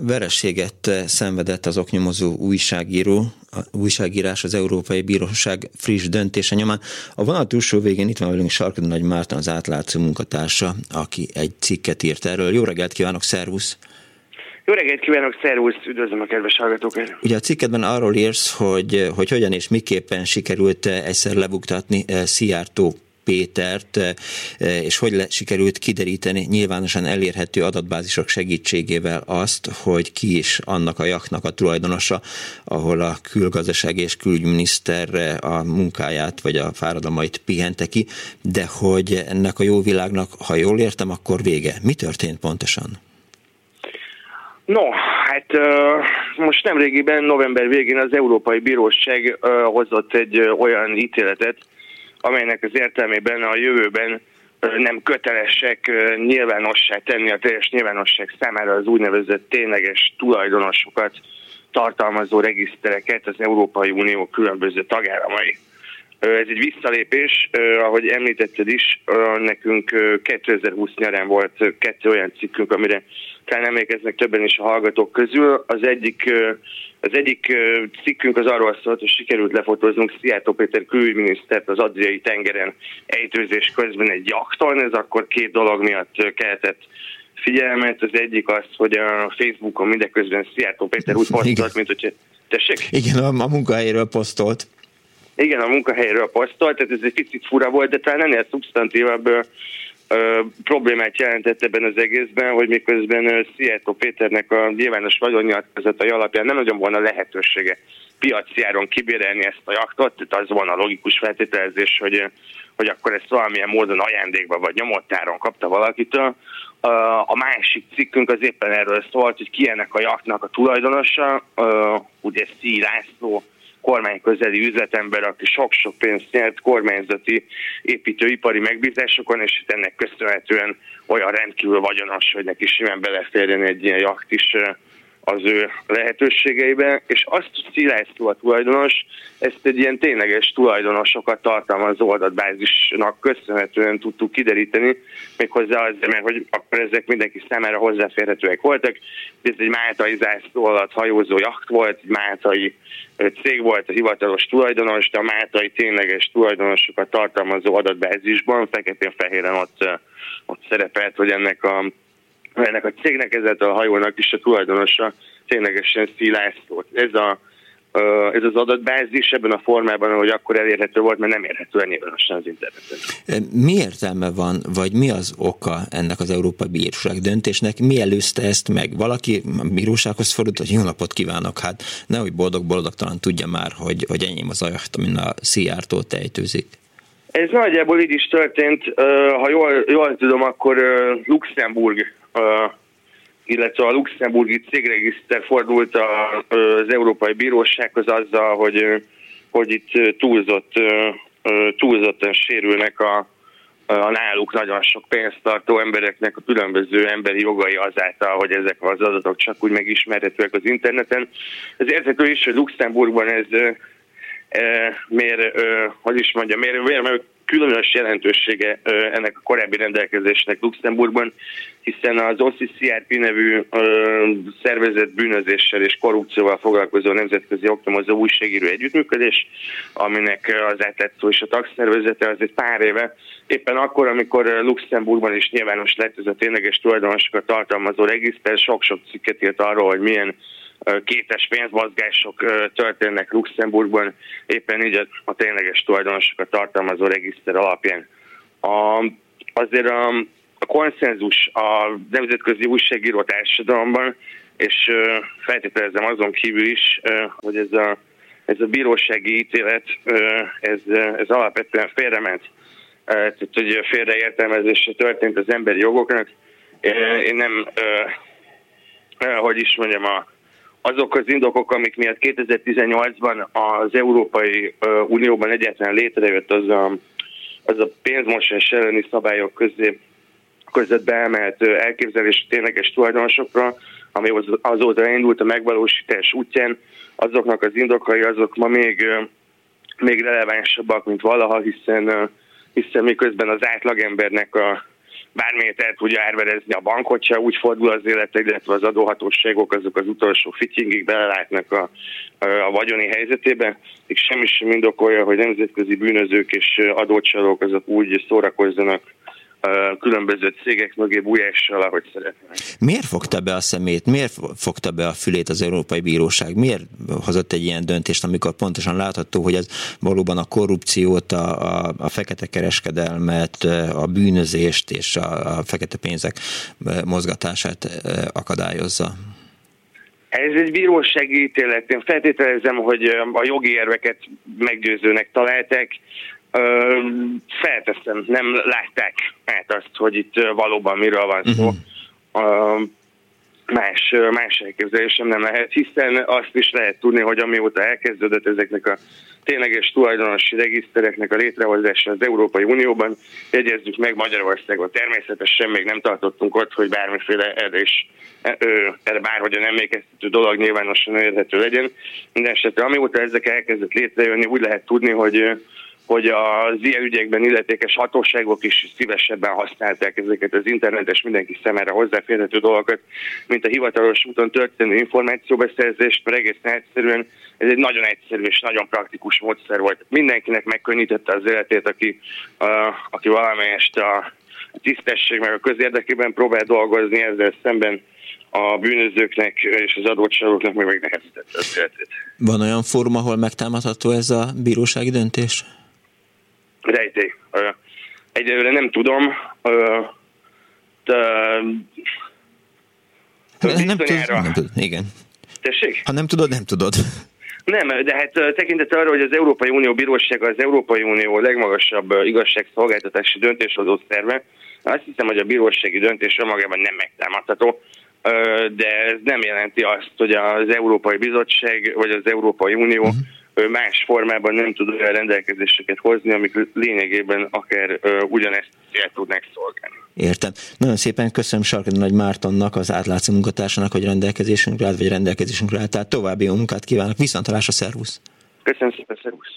Verességet szenvedett az oknyomozó újságíró, a újságírás az Európai Bíróság friss döntése nyomán. A vonal túlsó végén itt van velünk Sarkad Nagy Márton, az átlátszó munkatársa, aki egy cikket írt erről. Jó reggelt kívánok, szervusz! Jó reggelt kívánok, szervusz, üdvözlöm a kedves hallgatókat! Ugye a cikketben arról írsz, hogy, hogy hogyan és miképpen sikerült egyszer lebuktatni eh, Szijjártó Pétert, eh, eh, és hogy le, sikerült kideríteni nyilvánosan elérhető adatbázisok segítségével azt, hogy ki is annak a jaknak a tulajdonosa, ahol a külgazdaság és külügyminiszter a munkáját vagy a fáradalmait pihente ki, de hogy ennek a jó világnak, ha jól értem, akkor vége. Mi történt pontosan? No, hát uh, most nemrégiben, november végén az Európai Bíróság hozott egy olyan ítéletet, amelynek az értelmében a jövőben nem kötelesek nyilvánossá tenni a teljes nyilvánosság számára az úgynevezett tényleges tulajdonosokat tartalmazó regisztereket az Európai Unió különböző tagállamai. Ez egy visszalépés, ahogy említetted is, nekünk 2020 nyarán volt kettő olyan cikkünk, amire talán emlékeznek többen is a hallgatók közül. Az egyik az egyik cikkünk az arról szólt, hogy sikerült lefotóznunk Szijjártó Péter külügyminisztert az Adriai tengeren ejtőzés közben egy jakton, ez akkor két dolog miatt keltett figyelmet. Az egyik az, hogy a Facebookon mindeközben Szijjártó Péter úgy posztolt, mint hogy tessék? Igen, a, a munkahelyről posztolt. Igen, a munkahelyről posztolt, tehát ez egy picit fura volt, de talán ennél szubstantívabb ö, problémát jelentett ebben az egészben, hogy miközben Szijjártó Péternek a nyilvános vagyonnyilatkozatai alapján nem nagyon volna lehetősége piaci áron kibérelni ezt a jaktot, tehát az volna a logikus feltételezés, hogy, hogy akkor ezt valamilyen módon ajándékba vagy nyomott áron kapta valakitől. A másik cikkünk az éppen erről szólt, hogy ki ennek a jaktnak a tulajdonosa, ugye Szí László, kormányközeli üzletember, aki sok-sok pénzt nyert kormányzati építőipari megbízásokon, és ennek köszönhetően olyan rendkívül vagyonos, hogy neki simán beleférjen egy ilyen jakt is az ő lehetőségeibe, és azt Szilászló a tulajdonos, ezt egy ilyen tényleges tulajdonosokat tartalmazó adatbázisnak köszönhetően tudtuk kideríteni, méghozzá azért, mert hogy akkor ezek mindenki számára hozzáférhetőek voltak. Ez egy máltai zászló alatt hajózó jakt volt, egy máltai cég volt a hivatalos tulajdonos, de a máltai tényleges tulajdonosokat tartalmazó adatbázisban feketén-fehéren ott, ott szerepelt, hogy ennek a ennek a cégnek, ezzel a hajónak is a tulajdonosa ténylegesen Szilászló. Ez a ez az adatbázis ebben a formában, ahogy akkor elérhető volt, mert nem érhető el nyilvánosan az interneten. Mi értelme van, vagy mi az oka ennek az Európai Bíróság döntésnek? Mi előzte ezt meg? Valaki a bírósághoz fordult, hogy jó napot kívánok, hát nehogy boldog-boldog talán tudja már, hogy, hogy enyém az ajat, amin a Szijjártó tejtőzik. Ez nagyjából így is történt, ha jól, jól tudom, akkor Luxemburg illetve a luxemburgi cégregiszter fordult az Európai Bírósághoz azzal, hogy, hogy itt túlzott, túlzottan sérülnek a, a náluk nagyon sok pénzt tartó embereknek a különböző emberi jogai azáltal, hogy ezek az adatok csak úgy megismerhetőek az interneten. Ez érthető is, hogy Luxemburgban ez miért, hogy is mondja, miért, miért különös jelentősége ennek a korábbi rendelkezésnek Luxemburgban, hiszen az OCCRP nevű szervezet bűnözéssel és korrupcióval foglalkozó nemzetközi oknyomozó újságíró együttműködés, aminek az átlátszó és a tagszervezete az egy pár éve, éppen akkor, amikor Luxemburgban is nyilvános lett ez a tényleges tulajdonosokat tartalmazó regiszter, sok-sok cikket írt arról, hogy milyen kétes pénzmozgások történnek Luxemburgban, éppen így a, tényleges tulajdonosokat tartalmazó regiszter alapján. A, azért a, a konszenzus a nemzetközi újságíró társadalomban, és feltételezem azon kívül is, hogy ez a, ez a bírósági ítélet, ez, ez alapvetően félrement. Tehát, hogy félreértelmezése történt az emberi jogoknak. Én nem, hogy is mondjam, a azok az indokok, amik miatt 2018-ban az Európai Unióban egyáltalán létrejött az a, az a pénzmosás elleni szabályok közé között beemelt elképzelés tényleges tulajdonosokra, ami azóta indult a megvalósítás útján, azoknak az indokai azok ma még, még relevánsabbak, mint valaha, hiszen, hiszen miközben az átlagembernek a bármilyet el tudja árverezni a bankot, se úgy fordul az élete, illetve az adóhatóságok azok az utolsó fityingig belelátnak a, a vagyoni helyzetébe, és semmi sem indokolja, hogy nemzetközi bűnözők és adócsalók azok úgy szórakozzanak különböző cégek mögé bújással, ahogy szeretnék. Miért fogta be a szemét, miért fogta be a fülét az Európai Bíróság? Miért hozott egy ilyen döntést, amikor pontosan látható, hogy ez valóban a korrupciót, a, a, a fekete kereskedelmet, a bűnözést és a, a fekete pénzek mozgatását akadályozza? Ez egy bírósági ítélet. Én feltételezem, hogy a jogi érveket meggyőzőnek találták felteszem, nem látták át azt, hogy itt valóban miről van szó. Uh-huh. Más, más elképzelésem nem lehet, hiszen azt is lehet tudni, hogy amióta elkezdődött ezeknek a tényleges tulajdonosi regisztereknek a létrehozása az Európai Unióban, jegyezzük meg Magyarországot. Természetesen még nem tartottunk ott, hogy bármiféle erre is erre bárhogyan emlékeztető dolog nyilvánosan érhető legyen. Mindenesetre amióta ezek elkezdett létrejönni, úgy lehet tudni, hogy hogy az ilyen ügyekben illetékes hatóságok is szívesebben használták ezeket az internetes mindenki szemére hozzáférhető dolgokat, mint a hivatalos úton történő információbeszerzést, mert egészen egyszerűen ez egy nagyon egyszerű és nagyon praktikus módszer volt. Mindenkinek megkönnyítette az életét, aki, uh, aki valamelyest a tisztesség meg a közérdekében próbál dolgozni, ezzel szemben a bűnözőknek és az adócsalóknak meg megnehezítette az életét. Van olyan fórum, ahol megtámadható ez a bírósági döntés? Rejtély. Egyelőre nem tudom. De, nem, tudod, nem tudod, igen. Tessék? Ha nem tudod, nem tudod. Nem, de hát tekintet arra, hogy az Európai Unió Bírósága az Európai Unió legmagasabb igazságszolgáltatási döntéshozó szerve, azt hiszem, hogy a bírósági döntés önmagában nem megtámadható, de ez nem jelenti azt, hogy az Európai Bizottság vagy az Európai Unió uh-huh más formában nem tud olyan rendelkezéseket hozni, amik lényegében akár ugyanezt el tudnak szolgálni. Értem. Nagyon szépen köszönöm Sarkadi Nagy Mártonnak, az átlátszó munkatársának, hogy rendelkezésünkre állt, vagy rendelkezésünkre állt. Tehát további jó munkát kívánok. Viszontalásra, szervusz! Köszönöm szépen, szervusz!